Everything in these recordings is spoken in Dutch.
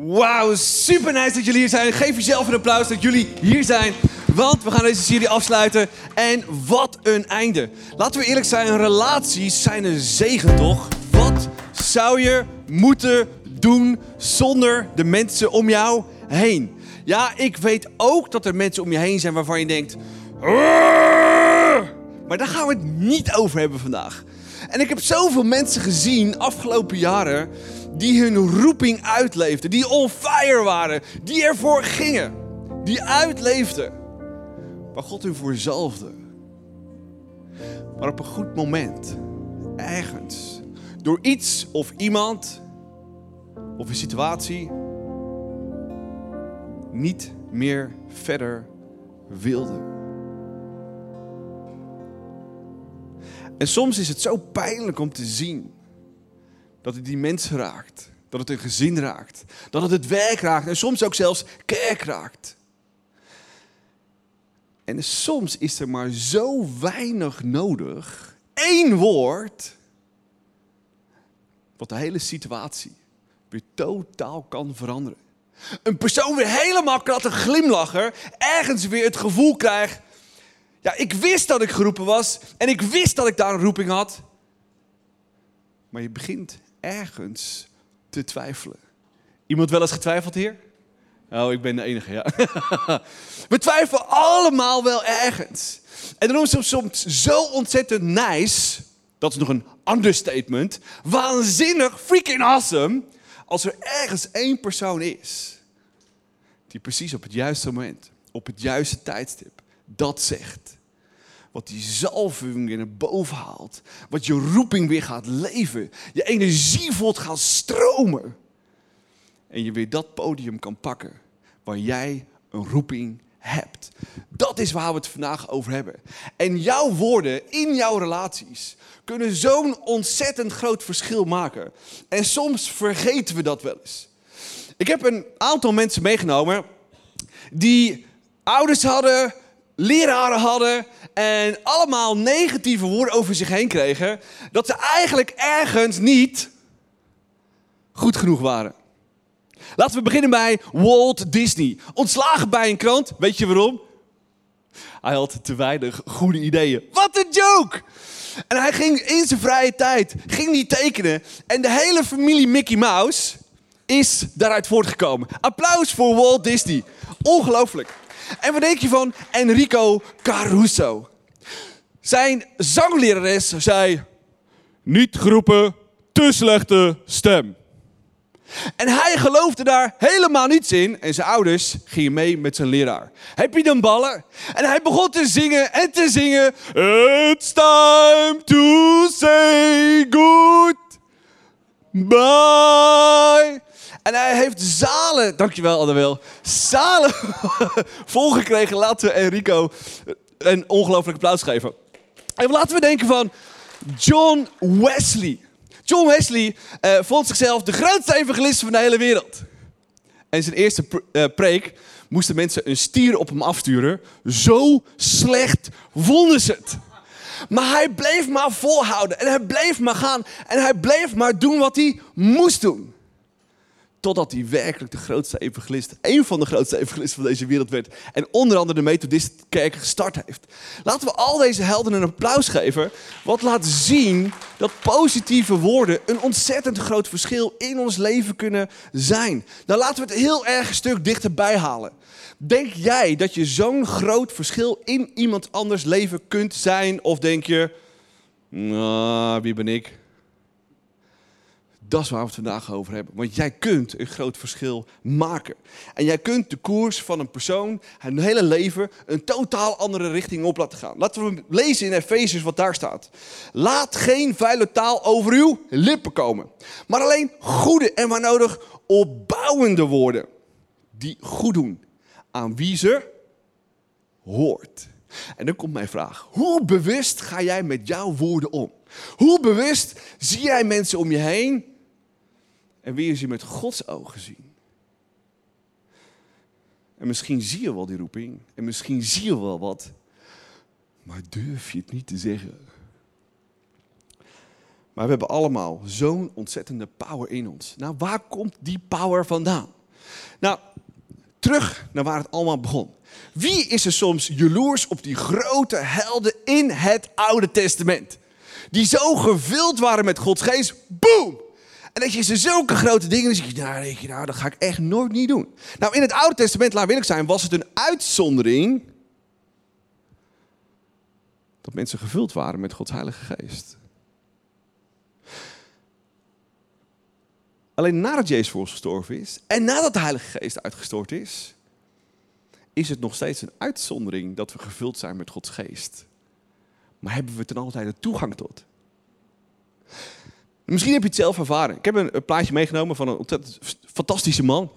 Wauw, super nice dat jullie hier zijn. Geef jezelf een applaus dat jullie hier zijn. Want we gaan deze serie afsluiten. En wat een einde. Laten we eerlijk zijn, relaties zijn een zegen toch? Wat zou je moeten doen zonder de mensen om jou heen? Ja, ik weet ook dat er mensen om je heen zijn waarvan je denkt... Maar daar gaan we het niet over hebben vandaag. En ik heb zoveel mensen gezien afgelopen jaren die hun roeping uitleefden, die on fire waren, die ervoor gingen, die uitleefden. Waar God hun voor zalfde. Maar op een goed moment, ergens, door iets of iemand of een situatie, niet meer verder wilden. En soms is het zo pijnlijk om te zien dat het die mensen raakt. Dat het een gezin raakt. Dat het het werk raakt. En soms ook zelfs kerk raakt. En soms is er maar zo weinig nodig. Eén woord. Wat de hele situatie weer totaal kan veranderen. Een persoon weer helemaal een glimlacher. Ergens weer het gevoel krijgt. Ja, ik wist dat ik geroepen was. En ik wist dat ik daar een roeping had. Maar je begint ergens te twijfelen. Iemand wel eens getwijfeld hier? Oh, ik ben de enige, ja. We twijfelen allemaal wel ergens. En dan is het soms zo ontzettend nice, dat is nog een understatement, waanzinnig, freaking awesome, als er ergens één persoon is die precies op het juiste moment, op het juiste tijdstip, dat zegt. Wat die zalving weer naar boven haalt. Wat je roeping weer gaat leven. Je energie voelt gaan stromen. En je weer dat podium kan pakken waar jij een roeping hebt. Dat is waar we het vandaag over hebben. En jouw woorden in jouw relaties kunnen zo'n ontzettend groot verschil maken. En soms vergeten we dat wel eens. Ik heb een aantal mensen meegenomen die ouders hadden, leraren hadden en allemaal negatieve woorden over zich heen kregen, dat ze eigenlijk ergens niet goed genoeg waren. Laten we beginnen bij Walt Disney. Ontslagen bij een krant. Weet je waarom? Hij had te weinig goede ideeën. Wat een joke! En hij ging in zijn vrije tijd ging die tekenen. En de hele familie Mickey Mouse is daaruit voortgekomen. Applaus voor Walt Disney. Ongelooflijk. En wat denk je van Enrico Caruso? Zijn zanglerares zei: Niet geroepen, te slechte stem. En hij geloofde daar helemaal niets in. En zijn ouders gingen mee met zijn leraar. Heb je dan ballen? En hij begon te zingen en te zingen. It's time to say goodbye. En hij heeft zalen, dankjewel Annabel, zalen volgekregen. Laten we Enrico een ongelooflijk applaus geven. En laten we denken van John Wesley. John Wesley uh, vond zichzelf de grootste evangelist van de hele wereld. En zijn eerste uh, preek moesten mensen een stier op hem afsturen. Zo slecht vonden ze het. Maar hij bleef maar volhouden en hij bleef maar gaan en hij bleef maar doen wat hij moest doen. Totdat hij werkelijk de grootste evangelist, een van de grootste evangelisten van deze wereld werd. En onder andere de Methodistkerk gestart heeft. Laten we al deze helden een applaus geven. Wat laat zien dat positieve woorden een ontzettend groot verschil in ons leven kunnen zijn. Nou laten we het heel erg een stuk dichterbij halen. Denk jij dat je zo'n groot verschil in iemand anders leven kunt zijn? Of denk je, nou, wie ben ik? Dat is waar we het vandaag over hebben. Want jij kunt een groot verschil maken. En jij kunt de koers van een persoon, hun hele leven, een totaal andere richting op laten gaan. Laten we lezen in Efeziërs wat daar staat. Laat geen vuile taal over uw lippen komen. Maar alleen goede en waar nodig opbouwende woorden. Die goed doen aan wie ze hoort. En dan komt mijn vraag. Hoe bewust ga jij met jouw woorden om? Hoe bewust zie jij mensen om je heen en wie is je met Gods ogen zien? En misschien zie je wel die roeping. En misschien zie je wel wat. Maar durf je het niet te zeggen. Maar we hebben allemaal zo'n ontzettende power in ons. Nou, waar komt die power vandaan? Nou, terug naar waar het allemaal begon. Wie is er soms jaloers op die grote helden in het Oude Testament? Die zo gevuld waren met Gods geest. Boom! En dat je ze zulke grote dingen, dan denk je, nou, dat ga ik echt nooit niet doen. Nou, in het Oude Testament, laat ik zijn, was het een uitzondering dat mensen gevuld waren met Gods Heilige Geest. Alleen nadat Jezus voor ons gestorven is en nadat de Heilige Geest uitgestort is, is het nog steeds een uitzondering dat we gevuld zijn met Gods Geest. Maar hebben we ten altijd de toegang tot? Misschien heb je het zelf ervaren. Ik heb een, plaatje meegenomen van een ontzettend fantastische man.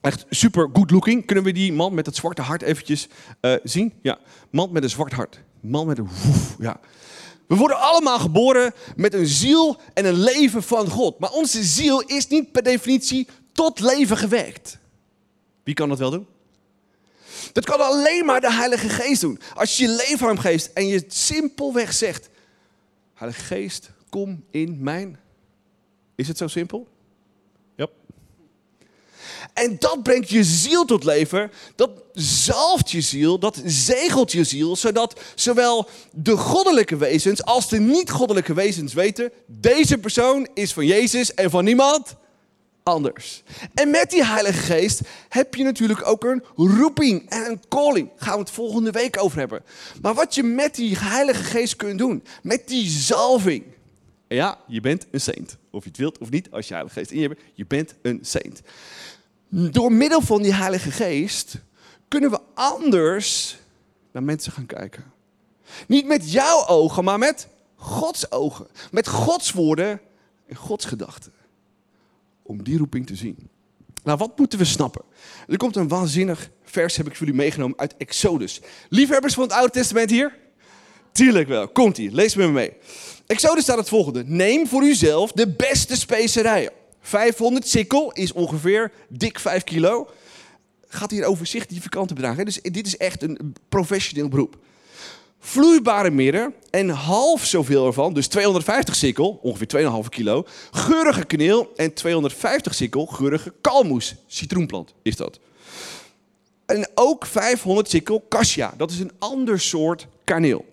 Echt super good looking. Kunnen we die man met het zwarte hart eventjes uh, zien? Ja, man met een zwart hart. Man met een woef, ja. We worden allemaal geboren met een ziel en een leven van God. Maar onze ziel is niet per definitie tot leven gewekt. Wie kan dat wel doen? Dat kan alleen maar de Heilige Geest doen. Als je je leven aan hem geeft en je simpelweg zegt: Heilige Geest, kom in mijn. Is het zo simpel? Ja. En dat brengt je ziel tot leven. Dat zalft je ziel, dat zegelt je ziel, zodat zowel de goddelijke wezens als de niet-goddelijke wezens weten: deze persoon is van Jezus en van niemand anders. En met die Heilige Geest heb je natuurlijk ook een roeping en een calling. Daar gaan we het volgende week over hebben. Maar wat je met die Heilige Geest kunt doen, met die zalving. Ja, je bent een saint. Of je het wilt of niet, als je Heilige Geest in je hebt, je bent een saint. Door middel van die Heilige Geest kunnen we anders naar mensen gaan kijken. Niet met jouw ogen, maar met Gods ogen. Met Gods woorden en Gods gedachten om die roeping te zien. Nou, wat moeten we snappen? Er komt een waanzinnig vers, heb ik voor jullie meegenomen, uit Exodus. Liefhebbers van het Oude Testament hier? Tuurlijk wel. Komt ie, lees met me mee. Exodus staat het volgende. Neem voor uzelf de beste specerijen. 500 sikkel is ongeveer dik 5 kilo. Gaat hier over significante bedragen. Dus dit is echt een professioneel beroep vloeibare mirre en half zoveel ervan, dus 250 sikkel, ongeveer 2,5 kilo, geurige kaneel en 250 sikkel geurige kalmoes, citroenplant is dat. En ook 500 sikkel cassia, dat is een ander soort kaneel.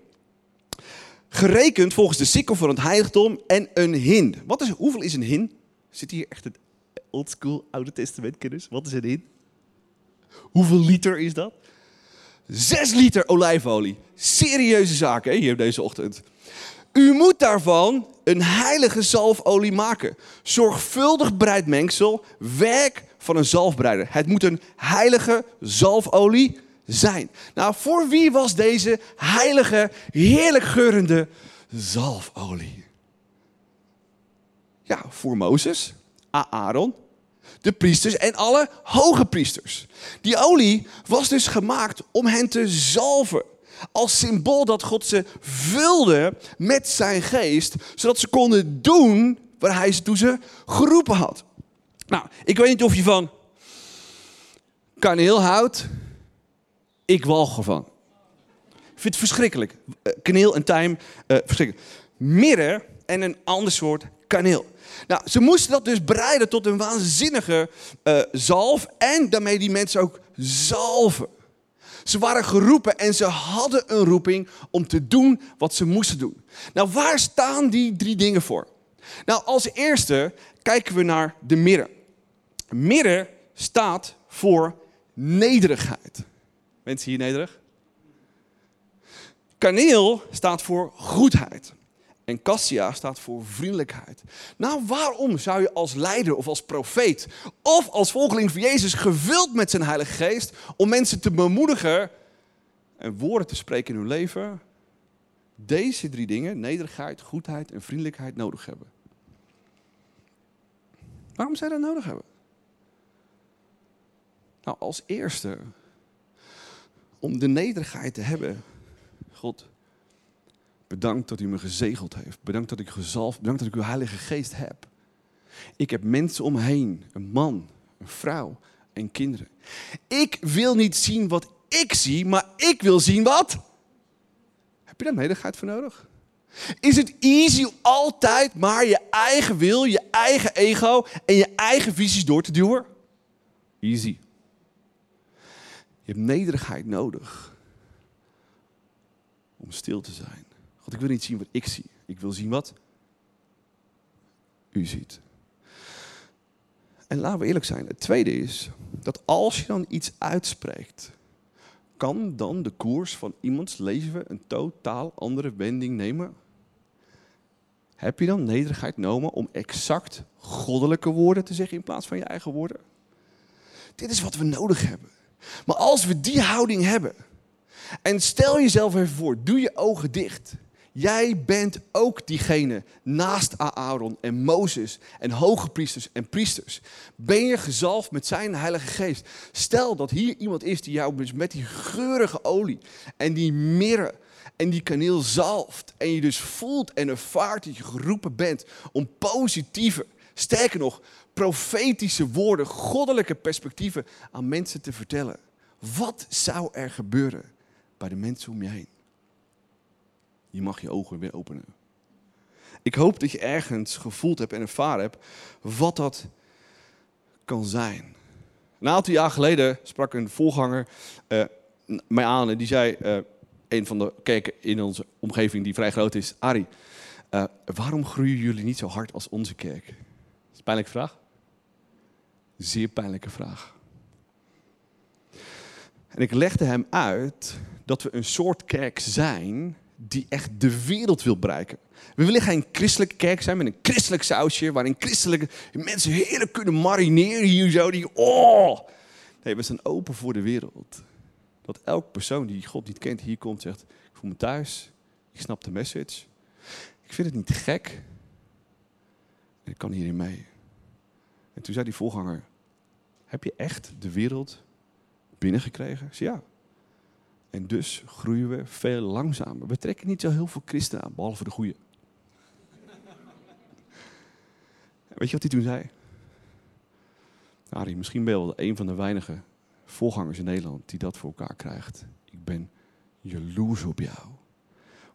Gerekend volgens de sikkel van het heiligdom en een hin. Wat is, hoeveel is een hin? Zit hier echt het oldschool Oude Testament kennis? Wat is een hin? Hoeveel liter is dat? 6 liter olijfolie. Serieuze zaken hè, hier deze ochtend. U moet daarvan een heilige zalfolie maken. Zorgvuldig bereid mengsel, werk van een zalfbreider. Het moet een heilige zalfolie zijn. Nou, voor wie was deze heilige, heerlijk geurende zalfolie? Ja, voor Mozes, Aaron, de priesters en alle hoge priesters. Die olie was dus gemaakt om hen te zalven. Als symbool dat God ze vulde met zijn geest, zodat ze konden doen waar hij ze toe ze geroepen had. Nou, ik weet niet of je van kaneel houdt. Ik walg ervan. Ik vind het verschrikkelijk. Eh, kaneel en tijm, uh, verschrikkelijk. Mirre en een ander soort kaneel. Nou, ze moesten dat dus bereiden tot een waanzinnige uh, zalf en daarmee die mensen ook zalven. Ze waren geroepen en ze hadden een roeping om te doen wat ze moesten doen. Nou, waar staan die drie dingen voor? Nou, als eerste kijken we naar de mirre. Mirre staat voor nederigheid. Mensen hier nederig? Kaneel staat voor goedheid. En Cassia staat voor vriendelijkheid. Nou, waarom zou je als leider of als profeet of als volgeling van Jezus gevuld met zijn Heilige Geest om mensen te bemoedigen en woorden te spreken in hun leven, deze drie dingen, nederigheid, goedheid en vriendelijkheid, nodig hebben? Waarom je dat nodig hebben? Nou, als eerste, om de nederigheid te hebben. God, Bedankt dat u me gezegeld heeft. Bedankt dat ik gezalfd, bedankt dat ik uw Heilige Geest heb. Ik heb mensen om me heen, een man, een vrouw en kinderen. Ik wil niet zien wat ik zie, maar ik wil zien wat. Heb je daar nederigheid voor nodig? Is het easy om altijd maar je eigen wil, je eigen ego en je eigen visies door te duwen? Easy. Je hebt nederigheid nodig om stil te zijn. God, ik wil niet zien wat ik zie. Ik wil zien wat u ziet. En laten we eerlijk zijn. Het tweede is dat als je dan iets uitspreekt, kan dan de koers van iemands leven een totaal andere wending nemen? Heb je dan nederigheid genomen om exact goddelijke woorden te zeggen in plaats van je eigen woorden? Dit is wat we nodig hebben. Maar als we die houding hebben, en stel jezelf even voor, doe je ogen dicht. Jij bent ook diegene naast Aaron en Mozes en hoge priesters en priesters. Ben je gezalfd met zijn heilige geest. Stel dat hier iemand is die jou dus met die geurige olie en die mirre en die kaneel zalft. En je dus voelt en ervaart dat je geroepen bent om positieve, sterker nog, profetische woorden, goddelijke perspectieven aan mensen te vertellen. Wat zou er gebeuren bij de mensen om je heen? Je mag je ogen weer openen. Ik hoop dat je ergens gevoeld hebt en ervaren hebt wat dat kan zijn. Een aantal jaar geleden sprak een voorganger uh, mij aan en die zei, uh, een van de kerken in onze omgeving die vrij groot is, Ari, uh, waarom groeien jullie niet zo hard als onze kerk? Dat is een pijnlijke vraag. Zeer pijnlijke vraag. En ik legde hem uit dat we een soort kerk zijn die echt de wereld wil bereiken. We willen geen christelijke kerk zijn met een christelijk sausje, waarin christelijke mensen heerlijk kunnen marineren hier zo. Die, oh! Nee, we zijn open voor de wereld. Dat elke persoon die God niet kent hier komt zegt, ik voel me thuis, ik snap de message. Ik vind het niet gek. Ik kan hierin mee. En toen zei die voorganger, heb je echt de wereld binnengekregen? Ik zei, ja. En dus groeien we veel langzamer. We trekken niet zo heel veel christenen aan, behalve de goede. Weet je wat hij toen zei? Arie, misschien ben je wel een van de weinige voorgangers in Nederland die dat voor elkaar krijgt. Ik ben jaloers op jou.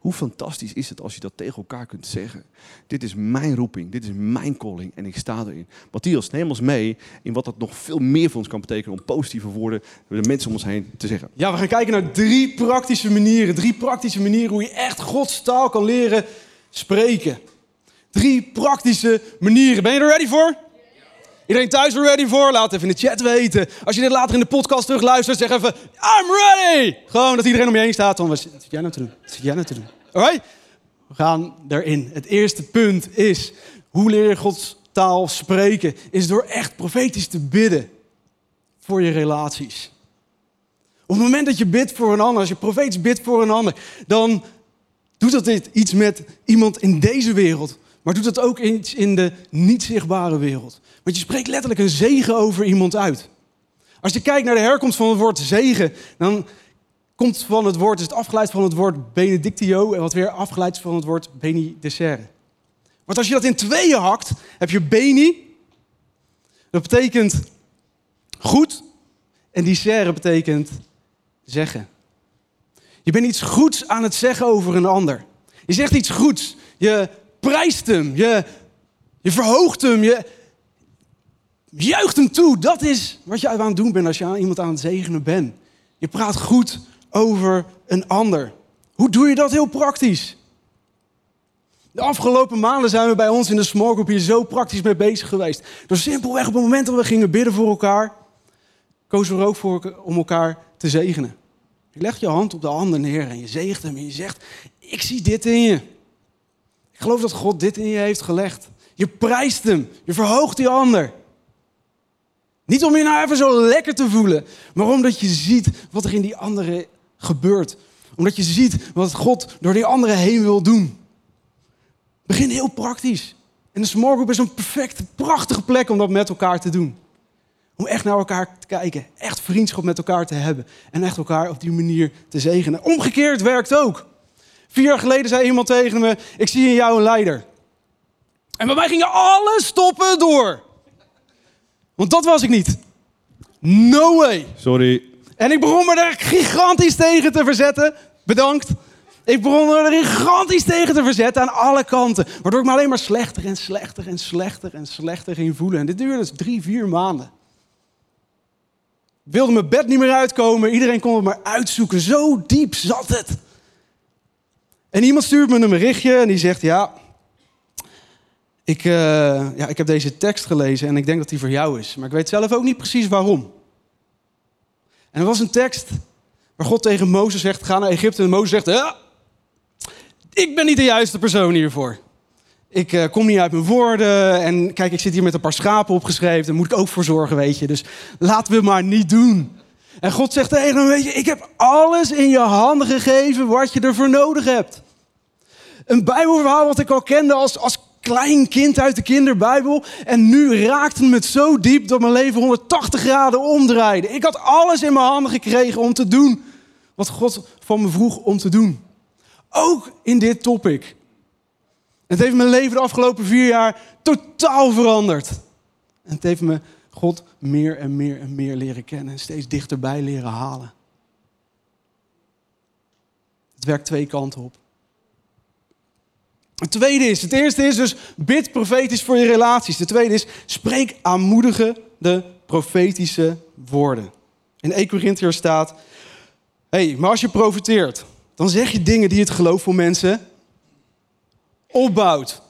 Hoe fantastisch is het als je dat tegen elkaar kunt zeggen? Dit is mijn roeping, dit is mijn calling en ik sta erin. Matthias, neem ons mee in wat dat nog veel meer voor ons kan betekenen om positieve woorden de mensen om ons heen te zeggen. Ja, we gaan kijken naar drie praktische manieren. Drie praktische manieren hoe je echt Gods taal kan leren spreken. Drie praktische manieren. Ben je er ready voor? Iedereen thuis er ready voor? Laat even in de chat weten. Als je dit later in de podcast terugluistert, zeg even: I'm ready! Gewoon dat iedereen om je heen staat. wat zit jij nou te doen? Wat zit jij nou te doen? Alright? We gaan erin. Het eerste punt is: hoe leer je Gods taal spreken? Is door echt profetisch te bidden voor je relaties. Op het moment dat je bidt voor een ander, als je profetisch bidt voor een ander, dan doet dat iets met iemand in deze wereld. Maar doet dat ook iets in de niet zichtbare wereld. Want je spreekt letterlijk een zegen over iemand uit. Als je kijkt naar de herkomst van het woord zegen, dan komt van het woord, is het afgeleid van het woord benedictio en wat weer afgeleid is van het woord benedicere. Want als je dat in tweeën hakt, heb je beni, dat betekent goed, en dicere betekent zeggen. Je bent iets goeds aan het zeggen over een ander. Je zegt iets goeds, je prijst hem, je, je verhoogt hem, je, Juicht hem toe. Dat is wat je aan het doen bent als je aan iemand aan het zegenen bent. Je praat goed over een ander. Hoe doe je dat heel praktisch? De afgelopen maanden zijn we bij ons in de small group hier zo praktisch mee bezig geweest. Door simpelweg op het moment dat we gingen bidden voor elkaar, kozen we er ook voor om elkaar te zegenen. Je legt je hand op de ander neer en je zegent hem en je zegt, ik zie dit in je. Geloof dat God dit in je heeft gelegd. Je prijst hem, je verhoogt die ander. Niet om je nou even zo lekker te voelen, maar omdat je ziet wat er in die andere gebeurt. Omdat je ziet wat God door die andere heen wil doen. Begin heel praktisch. En de small group is een perfecte, prachtige plek om dat met elkaar te doen. Om echt naar elkaar te kijken, echt vriendschap met elkaar te hebben en echt elkaar op die manier te zegenen. Omgekeerd werkt ook. Vier jaar geleden zei iemand tegen me: Ik zie in jou een leider. En bij mij gingen alle stoppen door. Want dat was ik niet. No way. Sorry. En ik begon me er gigantisch tegen te verzetten. Bedankt. Ik begon me er gigantisch tegen te verzetten aan alle kanten. Waardoor ik me alleen maar slechter en slechter en slechter en slechter ging voelen. En dit duurde dus drie, vier maanden. wilde mijn bed niet meer uitkomen. Iedereen kon het maar uitzoeken. Zo diep zat het. En iemand stuurt me een berichtje en die zegt: Ja, ik, uh, ja, ik heb deze tekst gelezen en ik denk dat die voor jou is. Maar ik weet zelf ook niet precies waarom. En er was een tekst waar God tegen Mozes zegt: Ga naar Egypte. En Mozes zegt: Ja, ik ben niet de juiste persoon hiervoor. Ik uh, kom niet uit mijn woorden. En kijk, ik zit hier met een paar schapen opgeschreven. Daar moet ik ook voor zorgen, weet je. Dus laten we maar niet doen. En God zegt tegen hem, weet je, ik heb alles in je handen gegeven wat je ervoor nodig hebt. Een bijbelverhaal wat ik al kende als, als klein kind uit de kinderbijbel. En nu raakte het zo diep dat mijn leven 180 graden omdraaide. Ik had alles in mijn handen gekregen om te doen wat God van me vroeg om te doen. Ook in dit topic. Het heeft mijn leven de afgelopen vier jaar totaal veranderd. En het heeft me God meer en meer en meer leren kennen en steeds dichterbij leren halen. Het werkt twee kanten op. Het tweede is, het eerste is dus bid profetisch voor je relaties. De tweede is, spreek aanmoedigende profetische woorden. In 1 Corinthiër staat, hey, maar als je profeteert, dan zeg je dingen die het geloof voor mensen opbouwt.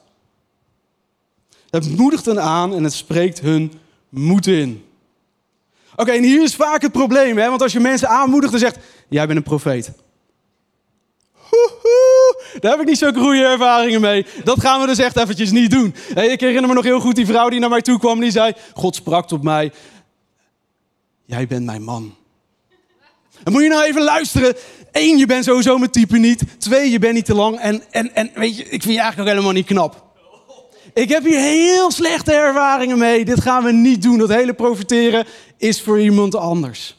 Het moedigt hen aan en het spreekt hun moed in. Oké, en hier is vaak het probleem, hè? want als je mensen aanmoedigt en zegt, jij bent een profeet. daar heb ik niet zo'n goede ervaringen mee. Dat gaan we dus echt eventjes niet doen. ik herinner me nog heel goed die vrouw die naar mij toe kwam en die zei, God sprak tot mij, jij bent mijn man. Dan moet je nou even luisteren. Eén, je bent sowieso mijn type niet. Twee, je bent niet te lang. En, en, en weet je, ik vind je eigenlijk ook helemaal niet knap. Ik heb hier heel slechte ervaringen mee. Dit gaan we niet doen. Dat hele profiteren is voor iemand anders.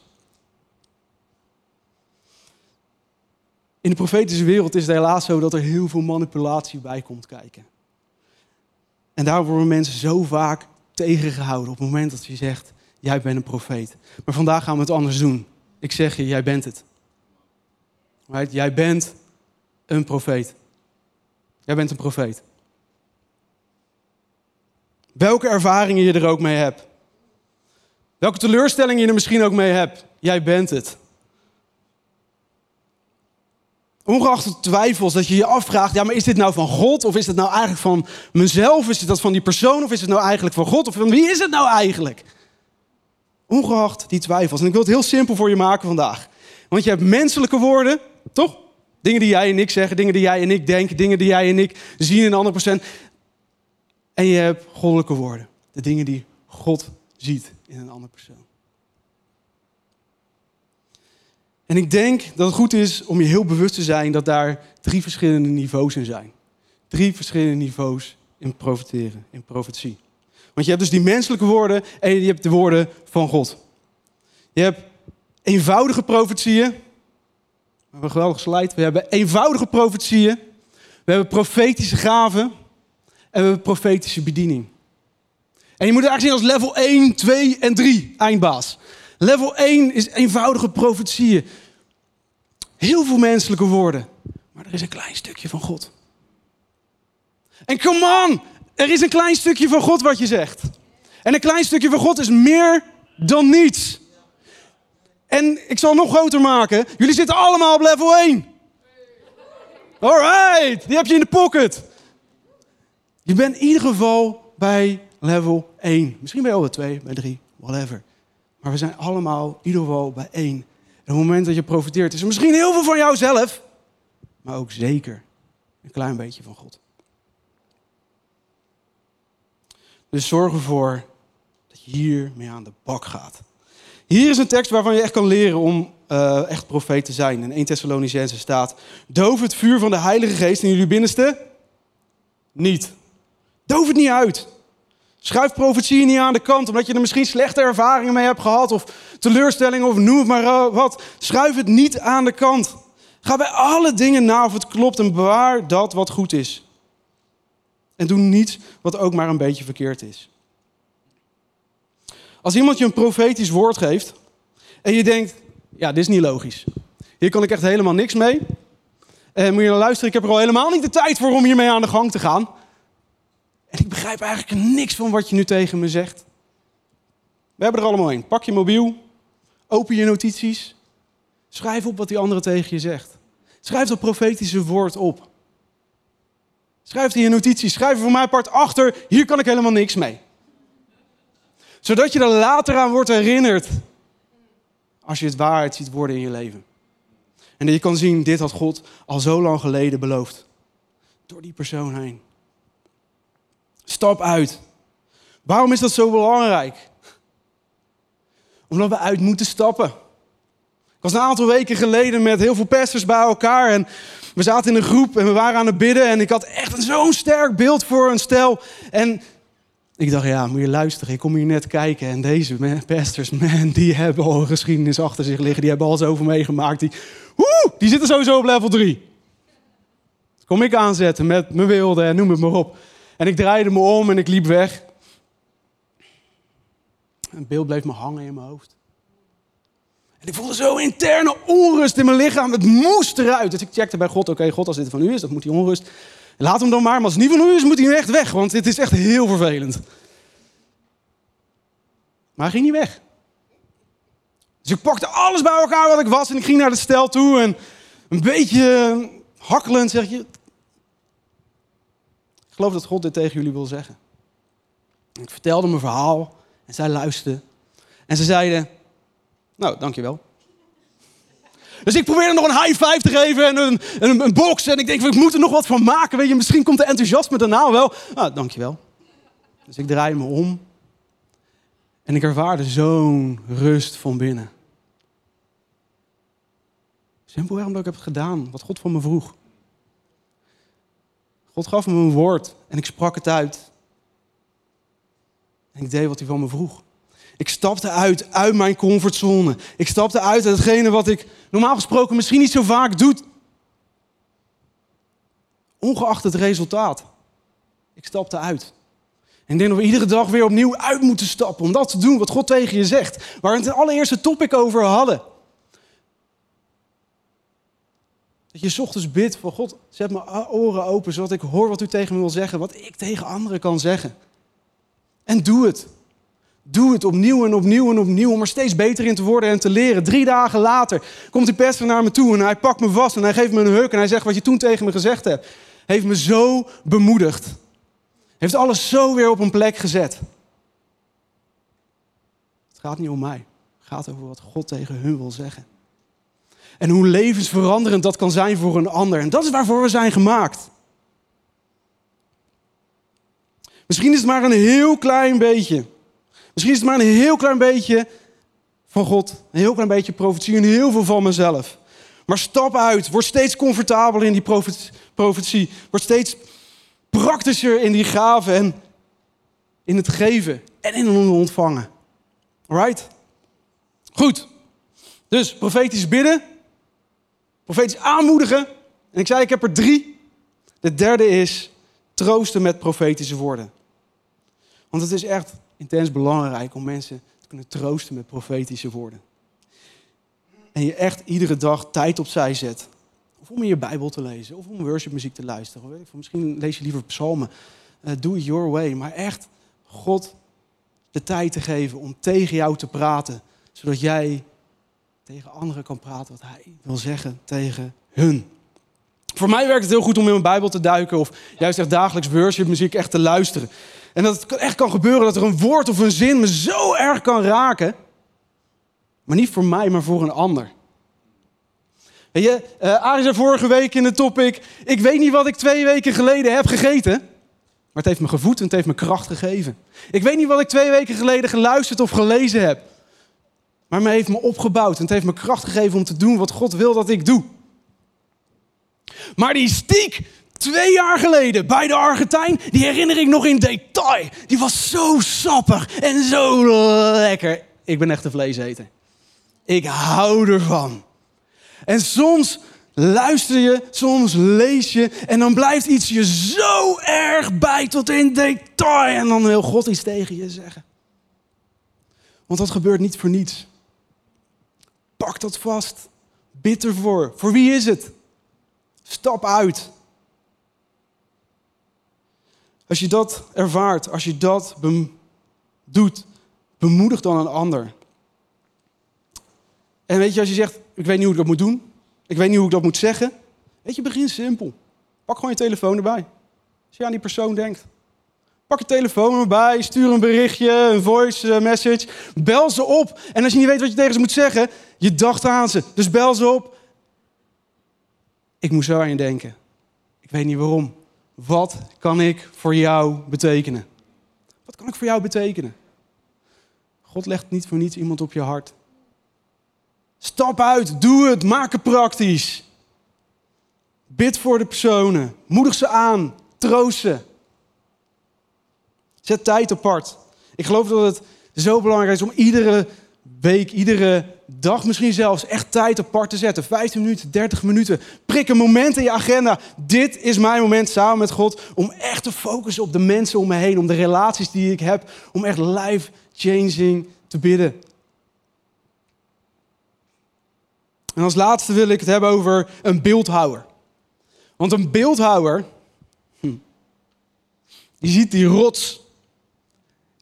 In de profetische wereld is het helaas zo dat er heel veel manipulatie bij komt kijken. En daar worden mensen zo vaak tegengehouden op het moment dat je zegt: Jij bent een profeet. Maar vandaag gaan we het anders doen. Ik zeg je, jij bent het. Jij bent een profeet. Jij bent een profeet. Welke ervaringen je er ook mee hebt. Welke teleurstellingen je er misschien ook mee hebt. Jij bent het. Ongeacht de twijfels dat je je afvraagt, ja, maar is dit nou van God? Of is het nou eigenlijk van mezelf? Is het dat van die persoon? Of is het nou eigenlijk van God? Of van wie is het nou eigenlijk? Ongeacht die twijfels. En ik wil het heel simpel voor je maken vandaag. Want je hebt menselijke woorden, toch? Dingen die jij en ik zeggen, dingen die jij en ik denken, dingen die jij en ik zien in andere persoon. En je hebt goddelijke woorden. De dingen die God ziet in een andere persoon. En ik denk dat het goed is om je heel bewust te zijn dat daar drie verschillende niveaus in zijn. Drie verschillende niveaus in profiteren, in profetie. Want je hebt dus die menselijke woorden en je hebt de woorden van God. Je hebt eenvoudige profetieën. We hebben een geweldige slide. We hebben eenvoudige profetieën. We hebben profetische gaven. We hebben profetische bediening. En je moet het eigenlijk zien als level 1, 2 en 3, eindbaas. Level 1 is eenvoudige profetieën. Heel veel menselijke woorden. Maar er is een klein stukje van God. En come on, er is een klein stukje van God wat je zegt. En een klein stukje van God is meer dan niets. En ik zal nog groter maken. Jullie zitten allemaal op level 1. Alright, die heb je in de pocket. Je bent in ieder geval bij level 1. Misschien bij je 2, bij 3, whatever. Maar we zijn allemaal in ieder geval bij 1. En op het moment dat je profiteert, is er misschien heel veel van jouzelf. Maar ook zeker een klein beetje van God. Dus zorg ervoor dat je hier mee aan de bak gaat. Hier is een tekst waarvan je echt kan leren om uh, echt profeet te zijn. In 1 Thessalonicense staat: Doof het vuur van de Heilige Geest in jullie binnenste niet. Doof het niet uit. Schuif profetie niet aan de kant, omdat je er misschien slechte ervaringen mee hebt gehad, of teleurstellingen, of noem het maar wat. Schuif het niet aan de kant. Ga bij alle dingen na of het klopt en bewaar dat wat goed is. En doe niets wat ook maar een beetje verkeerd is. Als iemand je een profetisch woord geeft en je denkt, ja, dit is niet logisch. Hier kan ik echt helemaal niks mee. En moet je nou luisteren, ik heb er al helemaal niet de tijd voor om hiermee aan de gang te gaan. En ik begrijp eigenlijk niks van wat je nu tegen me zegt. We hebben er allemaal een. Pak je mobiel, Open je notities. Schrijf op wat die andere tegen je zegt. Schrijf dat profetische woord op. Schrijf in je notities. Schrijf er voor mij part achter. Hier kan ik helemaal niks mee. Zodat je er later aan wordt herinnerd. Als je het waarheid ziet worden in je leven. En dat je kan zien, dit had God al zo lang geleden beloofd. Door die persoon heen. Stap uit. Waarom is dat zo belangrijk? Omdat we uit moeten stappen. Ik was een aantal weken geleden met heel veel pastors bij elkaar. En we zaten in een groep en we waren aan het bidden. En ik had echt zo'n sterk beeld voor een stel. En ik dacht, ja, moet je luisteren. Ik kom hier net kijken. En deze pastors, man, die hebben al een geschiedenis achter zich liggen. Die hebben al zoveel meegemaakt. Die, woe, die zitten sowieso op level 3. kom ik aanzetten met mijn wilde en noem het maar op. En ik draaide me om en ik liep weg. Een beeld bleef me hangen in mijn hoofd. En ik voelde zo interne onrust in mijn lichaam. Het moest eruit. Dus ik checkte bij God. Oké, God, als dit van u is, dan moet die onrust. Laat hem dan maar. Maar als het niet van u is, moet hij echt weg. Want dit is echt heel vervelend. Maar hij ging niet weg. Dus ik pakte alles bij elkaar wat ik was. En ik ging naar de stel toe. En een beetje hakkelend zeg je. Ik geloof dat God dit tegen jullie wil zeggen. Ik vertelde mijn verhaal. En zij luisterden. En ze zeiden, nou, dankjewel. Dus ik probeerde nog een high five te geven en een, een, een box. En ik denk, ik moet er nog wat van maken. Weet je, misschien komt de enthousiasme daarna wel. Nou, dankjewel. Dus ik draai me om. En ik ervaarde zo'n rust van binnen. Simpelweg omdat ik heb gedaan wat God van me vroeg. God gaf me een woord en ik sprak het uit. En ik deed wat hij van me vroeg. Ik stapte uit, uit mijn comfortzone. Ik stapte uit uit hetgene wat ik normaal gesproken misschien niet zo vaak doe. Ongeacht het resultaat. Ik stapte uit. En ik denk dat we iedere dag weer opnieuw uit moeten stappen om dat te doen wat God tegen je zegt. Waar we het in allereerste topic over hadden. Dat je ochtends bidt van God, zet mijn oren open zodat ik hoor wat u tegen me wil zeggen, wat ik tegen anderen kan zeggen. En doe het. Doe het opnieuw en opnieuw en opnieuw om er steeds beter in te worden en te leren. Drie dagen later komt die pastor naar me toe en hij pakt me vast en hij geeft me een huk en hij zegt wat je toen tegen me gezegd hebt. Heeft me zo bemoedigd. Heeft alles zo weer op een plek gezet. Het gaat niet om mij. Het gaat over wat God tegen hun wil zeggen. En hoe levensveranderend dat kan zijn voor een ander. En dat is waarvoor we zijn gemaakt. Misschien is het maar een heel klein beetje. Misschien is het maar een heel klein beetje van God. Een heel klein beetje profetie en heel veel van mezelf. Maar stap uit. Word steeds comfortabeler in die profetie. Word steeds praktischer in die gaven en in het geven en in het ontvangen. Alright? Goed. Dus profetisch bidden. Profetisch aanmoedigen. En ik zei, ik heb er drie. De derde is troosten met profetische woorden. Want het is echt intens belangrijk om mensen te kunnen troosten met profetische woorden. En je echt iedere dag tijd opzij zet. Of om in je Bijbel te lezen, of om worshipmuziek te luisteren. Ik, misschien lees je liever psalmen. Uh, do it your way. Maar echt God de tijd te geven om tegen jou te praten. Zodat jij tegen anderen kan praten wat hij wil zeggen tegen hun. Voor mij werkt het heel goed om in mijn Bijbel te duiken of juist echt dagelijks worshipmuziek echt te luisteren. En dat het echt kan gebeuren dat er een woord of een zin me zo erg kan raken. Maar niet voor mij, maar voor een ander. Weet je, uh, zei vorige week in de topic, ik weet niet wat ik twee weken geleden heb gegeten. Maar het heeft me gevoed en het heeft me kracht gegeven. Ik weet niet wat ik twee weken geleden geluisterd of gelezen heb. Maar het heeft me opgebouwd en het heeft me kracht gegeven om te doen wat God wil dat ik doe. Maar die stiek twee jaar geleden bij de Argentijn, die herinner ik nog in detail. Die was zo sappig en zo lekker. Ik ben echt een vleeseter. Ik hou ervan. En soms luister je, soms lees je en dan blijft iets je zo erg bij tot in detail en dan wil God iets tegen je zeggen. Want dat gebeurt niet voor niets. Pak dat vast. Bid ervoor. Voor wie is het? Stap uit. Als je dat ervaart, als je dat doet, bemoedig dan een ander. En weet je, als je zegt, ik weet niet hoe ik dat moet doen. Ik weet niet hoe ik dat moet zeggen. Weet je, begin simpel. Pak gewoon je telefoon erbij. Als je aan die persoon denkt. Pak je telefoon erbij, stuur een berichtje, een voice eh, message. Bel ze op. En als je niet weet wat je tegen ze moet zeggen, je dacht aan ze. Dus bel ze op. Ik moet zo aan je denken. Ik weet niet waarom. Wat kan ik voor jou betekenen? Wat kan ik voor jou betekenen? God legt niet voor niets iemand op je hart. Stap uit, doe het, maak het praktisch. Bid voor de personen, moedig ze aan, troost ze. Zet tijd apart. Ik geloof dat het zo belangrijk is om iedere week, iedere dag misschien zelfs echt tijd apart te zetten. 15 minuten, 30 minuten. Prik een moment in je agenda. Dit is mijn moment samen met God om echt te focussen op de mensen om me heen, om de relaties die ik heb, om echt life-changing te bidden. En als laatste wil ik het hebben over een beeldhouwer. Want een beeldhouwer, hm, die ziet die rots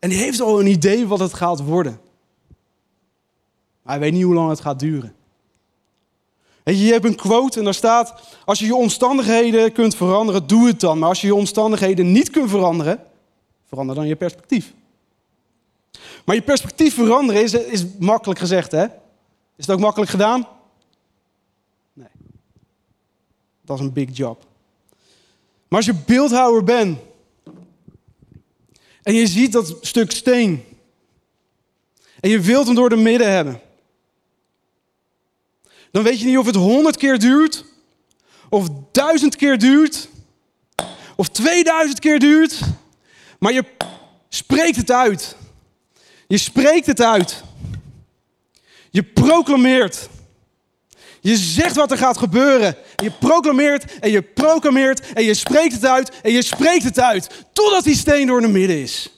en die heeft al een idee wat het gaat worden. Maar hij weet niet hoe lang het gaat duren. Je, je hebt een quote en daar staat: Als je je omstandigheden kunt veranderen, doe het dan. Maar als je je omstandigheden niet kunt veranderen, verander dan je perspectief. Maar je perspectief veranderen is, is makkelijk gezegd, hè? Is het ook makkelijk gedaan? Nee. Dat is een big job. Maar als je beeldhouwer bent en je ziet dat stuk steen en je wilt hem door de midden hebben, dan weet je niet of het honderd keer duurt, of duizend keer duurt, of 2000 keer duurt, maar je spreekt het uit. Je spreekt het uit. Je proclameert. Je zegt wat er gaat gebeuren. Je proclameert en je proclameert en je spreekt het uit en je spreekt het uit. Totdat die steen door de midden is.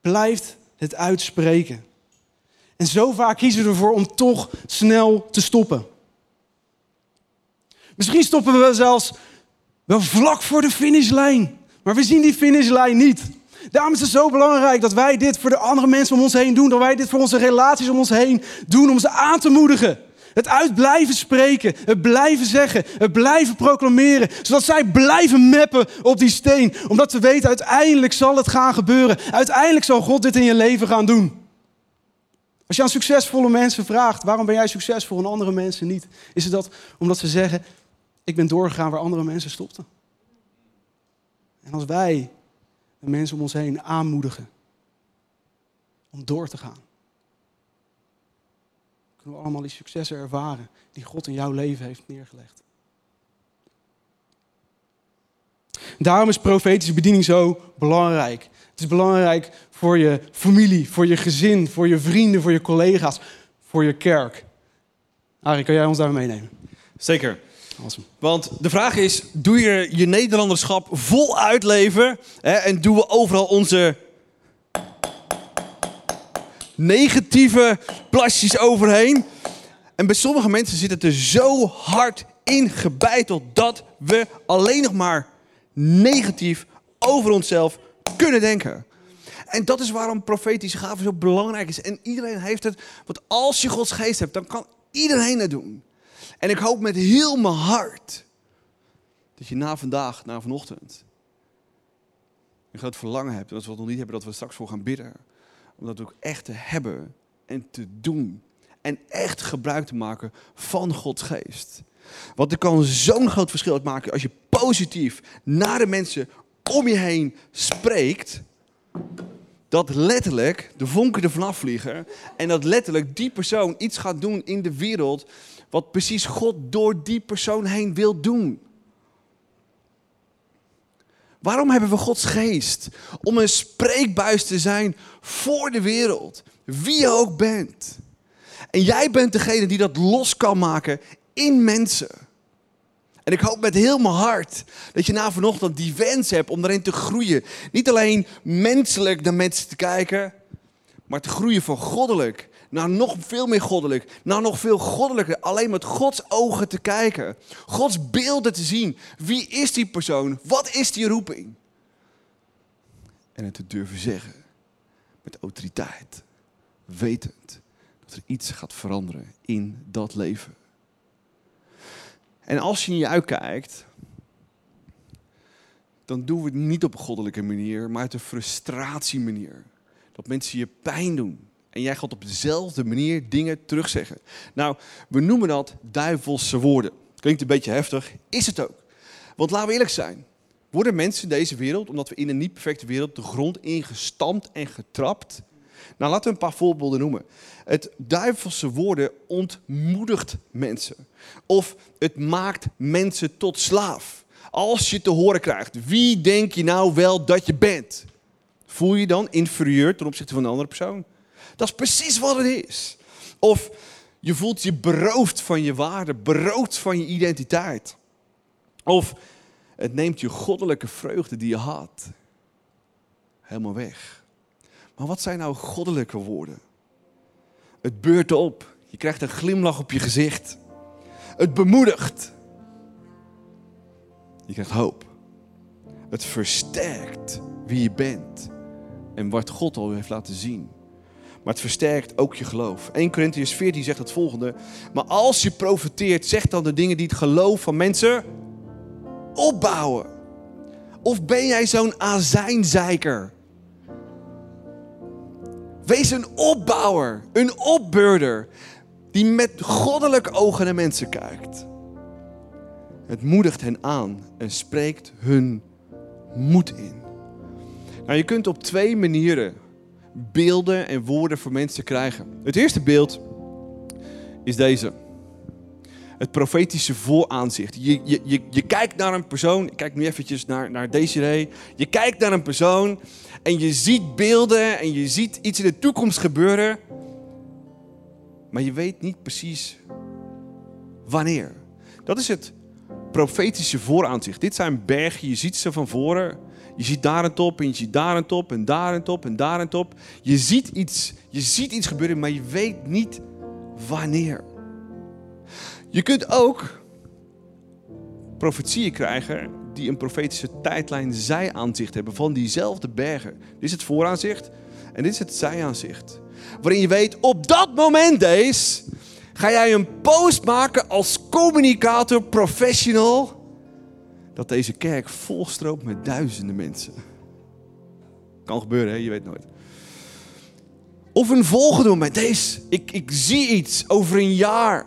Blijft het uitspreken. En zo vaak kiezen we ervoor om toch snel te stoppen. Misschien stoppen we zelfs wel vlak voor de finishlijn. Maar we zien die finishlijn niet. Daarom is het zo belangrijk dat wij dit voor de andere mensen om ons heen doen. Dat wij dit voor onze relaties om ons heen doen om ze aan te moedigen. Het uit blijven spreken, het blijven zeggen, het blijven proclameren. Zodat zij blijven meppen op die steen. Omdat we weten, uiteindelijk zal het gaan gebeuren. Uiteindelijk zal God dit in je leven gaan doen. Als je aan succesvolle mensen vraagt, waarom ben jij succesvol en andere mensen niet? Is het dat omdat ze zeggen, ik ben doorgegaan waar andere mensen stopten. En als wij mensen om ons heen aanmoedigen om door te gaan, kunnen we allemaal die successen ervaren die God in jouw leven heeft neergelegd. Daarom is profetische bediening zo belangrijk. Het is belangrijk voor je familie, voor je gezin, voor je vrienden, voor je collega's, voor je kerk. Arie, kan jij ons daar meenemen? Zeker. Want de vraag is, doe je je Nederlanderschap vol uitleven hè, en doen we overal onze negatieve plasjes overheen? En bij sommige mensen zit het er zo hard in gebeiteld dat we alleen nog maar negatief over onszelf kunnen denken. En dat is waarom profetische gaven zo belangrijk is. En iedereen heeft het, want als je Gods geest hebt, dan kan iedereen het doen. En ik hoop met heel mijn hart dat je na vandaag, na vanochtend, een groot verlangen hebt. En als we het nog niet hebben, dat we straks voor gaan bidden. Om dat ook echt te hebben en te doen. En echt gebruik te maken van Gods geest. Want er kan zo'n groot verschil uitmaken als je positief naar de mensen om je heen spreekt. Dat letterlijk de vonken er vanaf vliegen. En dat letterlijk die persoon iets gaat doen in de wereld wat precies God door die persoon heen wil doen. Waarom hebben we Gods geest? Om een spreekbuis te zijn voor de wereld. Wie je ook bent. En jij bent degene die dat los kan maken in mensen. En ik hoop met heel mijn hart dat je na vanochtend die wens hebt om daarin te groeien. Niet alleen menselijk naar mensen te kijken, maar te groeien van goddelijk naar nog veel meer goddelijk, naar nog veel goddelijker, alleen met Gods ogen te kijken, Gods beelden te zien. Wie is die persoon? Wat is die roeping? En het te durven zeggen met autoriteit. wetend dat er iets gaat veranderen in dat leven. En als je je uitkijkt, dan doen we het niet op een goddelijke manier, maar uit een frustratie manier. Dat mensen je pijn doen. En jij gaat op dezelfde manier dingen terugzeggen. Nou, we noemen dat duivelse woorden. Klinkt een beetje heftig, is het ook. Want laten we eerlijk zijn. Worden mensen in deze wereld, omdat we in een niet perfecte wereld de grond ingestampt en getrapt? Nou, laten we een paar voorbeelden noemen. Het duivelse woorden ontmoedigt mensen. Of het maakt mensen tot slaaf. Als je te horen krijgt, wie denk je nou wel dat je bent? Voel je dan inferieur ten opzichte van een andere persoon? Dat is precies wat het is. Of je voelt je beroofd van je waarde, beroofd van je identiteit. Of het neemt je goddelijke vreugde die je had helemaal weg. Maar wat zijn nou goddelijke woorden? Het beurt op. Je krijgt een glimlach op je gezicht. Het bemoedigt. Je krijgt hoop. Het versterkt wie je bent en wat God al heeft laten zien. Maar het versterkt ook je geloof. 1 Corinthians 14 zegt het volgende. Maar als je profeteert, zeg dan de dingen die het geloof van mensen opbouwen. Of ben jij zo'n azijnzeiker? Wees een opbouwer, een opbeurder, die met goddelijke ogen naar mensen kijkt. Het moedigt hen aan en spreekt hun moed in. Nou, je kunt op twee manieren beelden en woorden voor mensen krijgen. Het eerste beeld is deze. Het profetische vooraanzicht. Je, je, je, je kijkt naar een persoon. Ik kijk nu eventjes naar, naar Desiree. Je kijkt naar een persoon en je ziet beelden en je ziet iets in de toekomst gebeuren. Maar je weet niet precies wanneer. Dat is het profetische vooraanzicht. Dit zijn bergen, je ziet ze van voren. Je ziet daar een top en je ziet daar een top en daar een top en daar een top. Je ziet iets, je ziet iets gebeuren, maar je weet niet wanneer. Je kunt ook profetieën krijgen die een profetische tijdlijn zijaanzicht hebben van diezelfde bergen. Dit is het vooraanzicht en dit is het zijaanzicht. Waarin je weet, op dat moment deze, ga jij een post maken als communicator, professional dat deze kerk volstroomt met duizenden mensen. Kan gebeuren, hè? je weet nooit. Of een volgende moment. Deze, ik, ik zie iets over een jaar.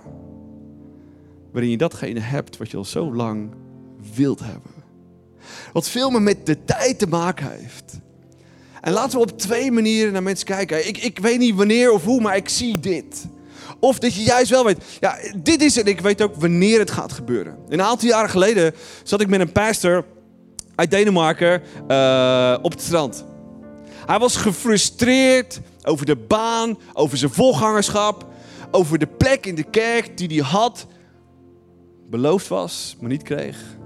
Waarin je datgene hebt wat je al zo lang wilt hebben. Wat veel meer met de tijd te maken heeft. En laten we op twee manieren naar mensen kijken. Ik, ik weet niet wanneer of hoe, maar ik zie dit. Of dat je juist wel weet, ja, dit is het. Ik weet ook wanneer het gaat gebeuren. Een aantal jaren geleden zat ik met een pastor uit Denemarken uh, op het strand. Hij was gefrustreerd over de baan, over zijn volgangerschap, over de plek in de kerk die hij had, beloofd was, maar niet kreeg.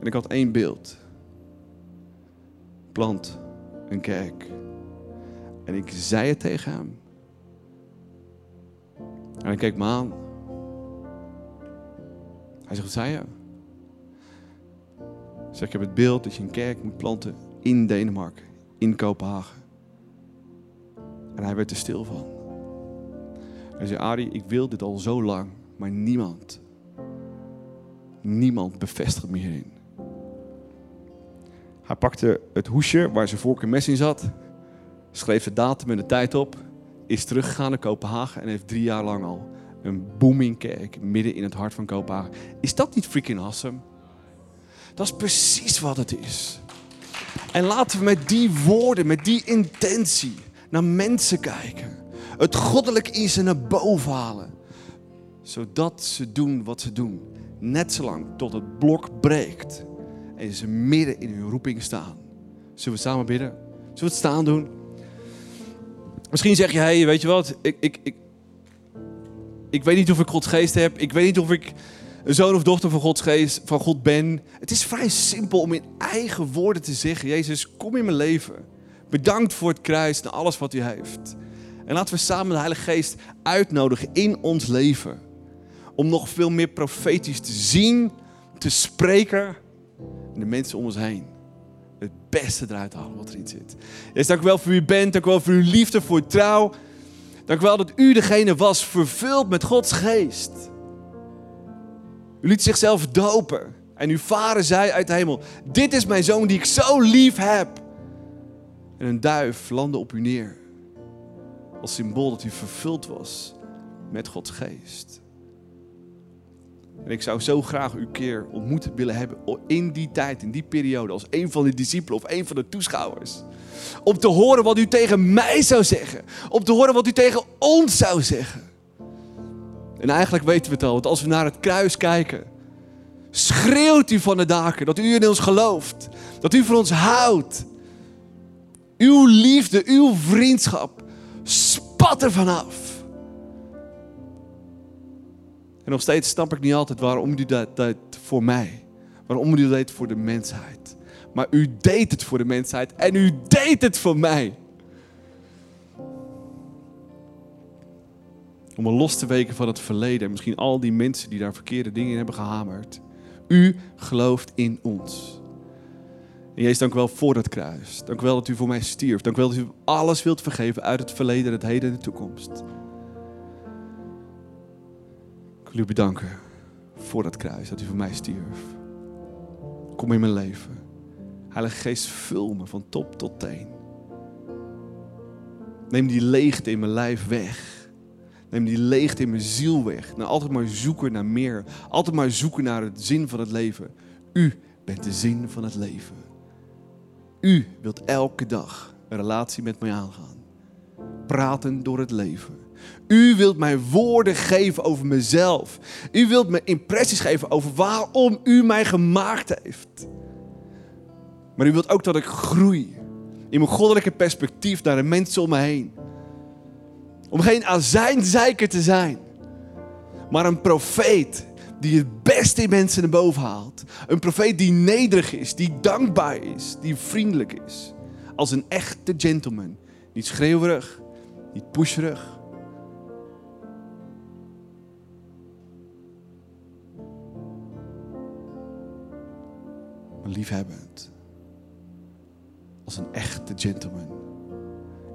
En ik had één beeld. Plant een kerk. En ik zei het tegen hem. En hij keek me aan. Hij zegt, wat zei je? Ik zeg, ik heb het beeld dat je een kerk moet planten in Denemarken, in Kopenhagen. En hij werd er stil van. Hij zei, Ari, ik wil dit al zo lang, maar niemand, niemand bevestigt me hierin. Hij pakte het hoesje waar zijn vork en mes in zat, schreef de datum en de tijd op is teruggegaan naar Kopenhagen en heeft drie jaar lang al een booming kerk midden in het hart van Kopenhagen. Is dat niet freaking awesome? Dat is precies wat het is. En laten we met die woorden, met die intentie naar mensen kijken. Het goddelijk in ze naar boven halen. Zodat ze doen wat ze doen. Net zolang tot het blok breekt. En ze midden in hun roeping staan. Zullen we samen bidden? Zullen we het staan doen? Misschien zeg je, hey, weet je wat, ik, ik, ik, ik weet niet of ik Gods geest heb. Ik weet niet of ik een zoon of dochter van Gods geest, van God ben. Het is vrij simpel om in eigen woorden te zeggen, Jezus, kom in mijn leven. Bedankt voor het kruis en alles wat u heeft. En laten we samen de Heilige Geest uitnodigen in ons leven. Om nog veel meer profetisch te zien, te spreken. En de mensen om ons heen het beste eruit halen wat erin zit. Jezus, dank u wel voor u bent. Dank u wel voor uw liefde, voor uw trouw. Dank u wel dat u degene was vervuld met Gods geest. U liet zichzelf dopen. En uw vader zei uit de hemel: Dit is mijn zoon die ik zo lief heb. En een duif landde op u neer. Als symbool dat u vervuld was met Gods geest. En ik zou zo graag u keer ontmoet willen hebben in die tijd, in die periode, als een van de discipelen of een van de toeschouwers. Om te horen wat u tegen mij zou zeggen. Om te horen wat u tegen ons zou zeggen. En eigenlijk weten we het al, want als we naar het kruis kijken, schreeuwt u van de daken dat u in ons gelooft. Dat u voor ons houdt. Uw liefde, uw vriendschap spat er vanaf. En nog steeds snap ik niet altijd waarom u dat deed voor mij. Waarom u dat deed voor de mensheid. Maar u deed het voor de mensheid en u deed het voor mij. Om me los te weken van het verleden en misschien al die mensen die daar verkeerde dingen in hebben gehamerd. U gelooft in ons. En Jezus, dank u wel voor dat kruis. Dank u wel dat u voor mij stierf. Dank u wel dat u alles wilt vergeven uit het verleden, het heden en de toekomst. Ik wil u bedanken voor dat kruis, dat u voor mij stierf. Kom in mijn leven. Heilige Geest, vul me van top tot teen. Neem die leegte in mijn lijf weg. Neem die leegte in mijn ziel weg. Nou, altijd maar zoeken naar meer. Altijd maar zoeken naar het zin van het leven. U bent de zin van het leven. U wilt elke dag een relatie met mij aangaan. Praten door het leven. U wilt mij woorden geven over mezelf. U wilt me impressies geven over waarom u mij gemaakt heeft. Maar u wilt ook dat ik groei in mijn goddelijke perspectief naar de mensen om me heen. Om geen azijnzeiker te zijn, maar een profeet die het beste in mensen naar boven haalt. Een profeet die nederig is, die dankbaar is, die vriendelijk is. Als een echte gentleman. Niet schreeuwerig, niet pusherig. Maar liefhebbend. Als een echte gentleman.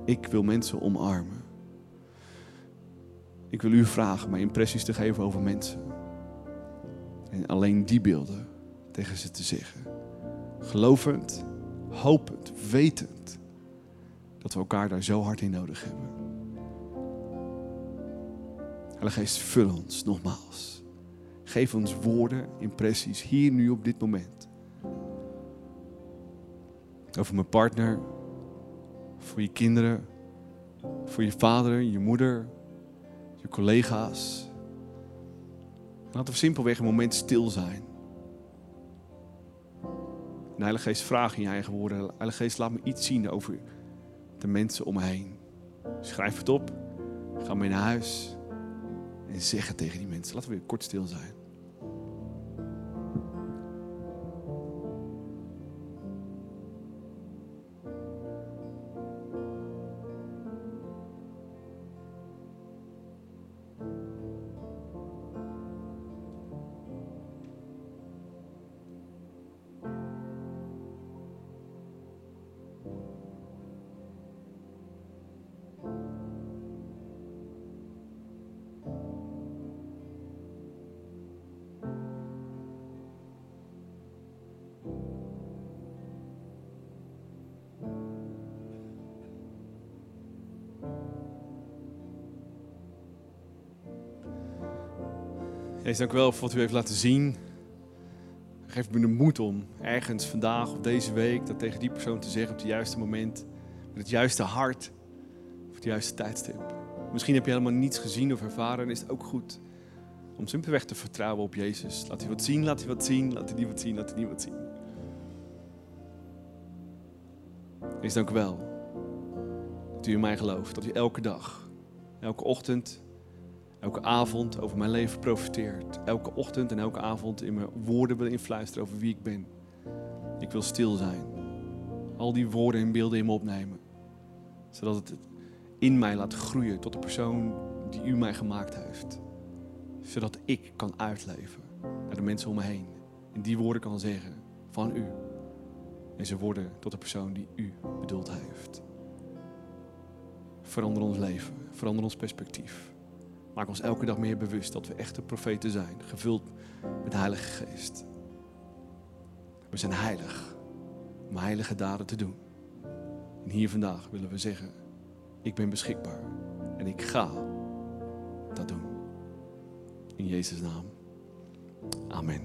Ik wil mensen omarmen. Ik wil u vragen mij impressies te geven over mensen. En alleen die beelden tegen ze te zeggen. Gelovend, hopend, wetend dat we elkaar daar zo hard in nodig hebben. Heilige Geest, vul ons nogmaals. Geef ons woorden, impressies, hier nu op dit moment. Over mijn partner, voor je kinderen, voor je vader, je moeder, je collega's. Laten we simpelweg een moment stil zijn. En Heilige Geest, vraag in je eigen woorden. Heilige Geest, laat me iets zien over de mensen om me heen. Schrijf het op. Ga mee naar huis. En zeg het tegen die mensen. Laten we weer kort stil zijn. Jezus, dank u wel voor wat u heeft laten zien. Geef me de moed om ergens vandaag of deze week dat tegen die persoon te zeggen op het juiste moment. Met het juiste hart. Op het juiste tijdstip. Misschien heb je helemaal niets gezien of ervaren en is het ook goed. Om simpelweg te vertrouwen op Jezus. Laat hij wat zien, laat hij wat zien, laat hij niet wat zien, laat hij niet wat zien. Jezus, dank u wel. Dat u in mij gelooft. Dat u elke dag, elke ochtend, elke avond over mijn leven profiteert. Elke ochtend en elke avond in mijn woorden wil influisteren over wie ik ben. Ik wil stil zijn. Al die woorden en beelden in me opnemen. Zodat het in mij laat groeien tot de persoon die u mij gemaakt heeft. Zodat ik kan uitleven naar de mensen om me heen. En die woorden kan zeggen van u. En ze worden tot de persoon die u bedoeld heeft. Verander ons leven. Verander ons perspectief. Maak ons elke dag meer bewust dat we echte profeten zijn. Gevuld met de Heilige Geest. We zijn heilig om heilige daden te doen. En hier vandaag willen we zeggen, ik ben beschikbaar en ik ga dat doen. In Jezus' naam. Amen.